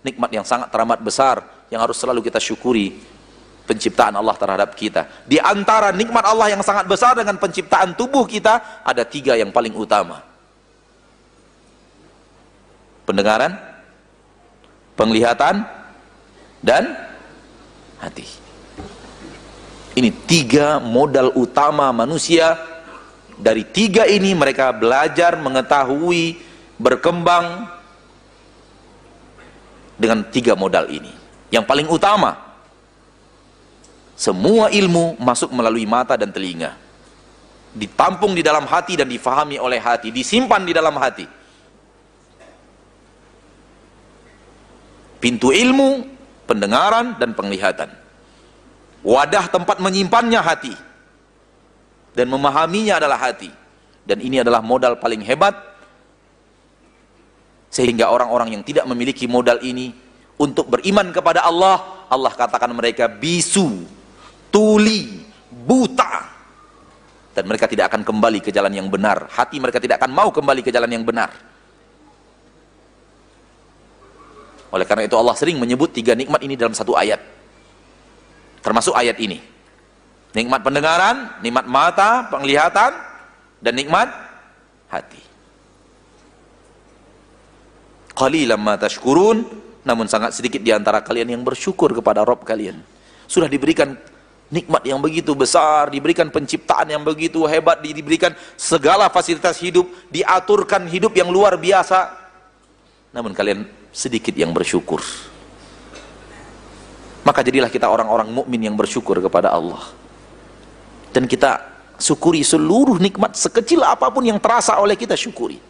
nikmat yang sangat teramat besar yang harus selalu kita syukuri penciptaan Allah terhadap kita. Di antara nikmat Allah yang sangat besar dengan penciptaan tubuh kita ada tiga yang paling utama. Pendengaran, penglihatan, dan hati. Ini tiga modal utama manusia. Dari tiga ini mereka belajar, mengetahui, berkembang dengan tiga modal ini. Yang paling utama, semua ilmu masuk melalui mata dan telinga. Ditampung di dalam hati dan difahami oleh hati, disimpan di dalam hati. Pintu ilmu, pendengaran dan penglihatan. Wadah tempat menyimpannya hati. Dan memahaminya adalah hati. Dan ini adalah modal paling hebat sehingga orang-orang yang tidak memiliki modal ini untuk beriman kepada Allah, Allah katakan mereka bisu, tuli, buta. Dan mereka tidak akan kembali ke jalan yang benar. Hati mereka tidak akan mau kembali ke jalan yang benar. Oleh karena itu Allah sering menyebut tiga nikmat ini dalam satu ayat. Termasuk ayat ini. Nikmat pendengaran, nikmat mata, penglihatan, dan nikmat hati. Qalilan ma tashkurun, namun sangat sedikit di antara kalian yang bersyukur kepada Rob kalian. Sudah diberikan nikmat yang begitu besar, diberikan penciptaan yang begitu hebat, diberikan segala fasilitas hidup, diaturkan hidup yang luar biasa. Namun kalian sedikit yang bersyukur. Maka jadilah kita orang-orang mukmin yang bersyukur kepada Allah. Dan kita syukuri seluruh nikmat sekecil apa pun yang terasa oleh kita syukuri.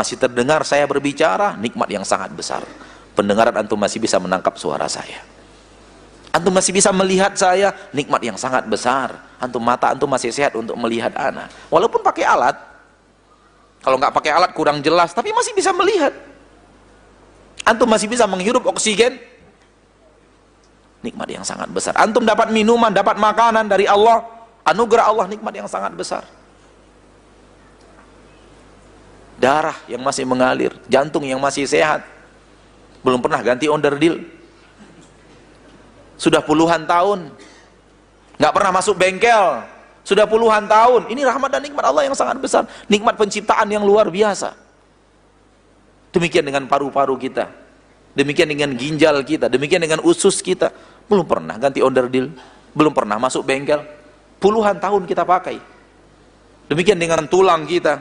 Masih terdengar saya berbicara, nikmat yang sangat besar. Pendengaran antum masih bisa menangkap suara saya. Antum masih bisa melihat saya, nikmat yang sangat besar. Antum mata antum masih sehat untuk melihat anak. Walaupun pakai alat. Kalau nggak pakai alat kurang jelas, tapi masih bisa melihat. Antum masih bisa menghirup oksigen. Nikmat yang sangat besar. Antum dapat minuman, dapat makanan dari Allah. Anugerah Allah nikmat yang sangat besar. Darah yang masih mengalir, jantung yang masih sehat. Belum pernah ganti onderdil sudah puluhan tahun. Nggak pernah masuk bengkel. Sudah puluhan tahun. Ini rahmat dan nikmat Allah yang sangat besar. Nikmat penciptaan yang luar biasa. Demikian dengan paru-paru kita. Demikian dengan ginjal kita. Demikian dengan usus kita. Belum pernah ganti onderdil belum pernah masuk bengkel. Puluhan tahun kita pakai. Demikian dengan tulang kita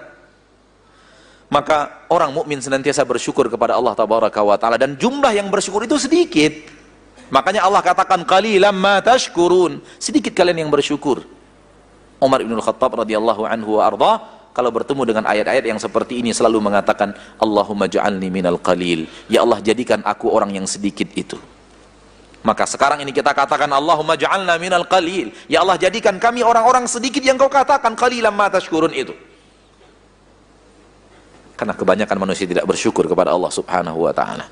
maka orang mukmin senantiasa bersyukur kepada Allah taala dan jumlah yang bersyukur itu sedikit Makanya Allah katakan qalilan ma tashkurun. Sedikit kalian yang bersyukur. Umar bin Khattab radhiyallahu anhu wa arda kalau bertemu dengan ayat-ayat yang seperti ini selalu mengatakan Allahumma ja'alni minal qalil. Ya Allah jadikan aku orang yang sedikit itu. Maka sekarang ini kita katakan Allahumma ja'alna minal qalil. Ya Allah jadikan kami orang-orang sedikit yang kau katakan qalilan ma tashkurun itu. Karena kebanyakan manusia tidak bersyukur kepada Allah Subhanahu wa taala.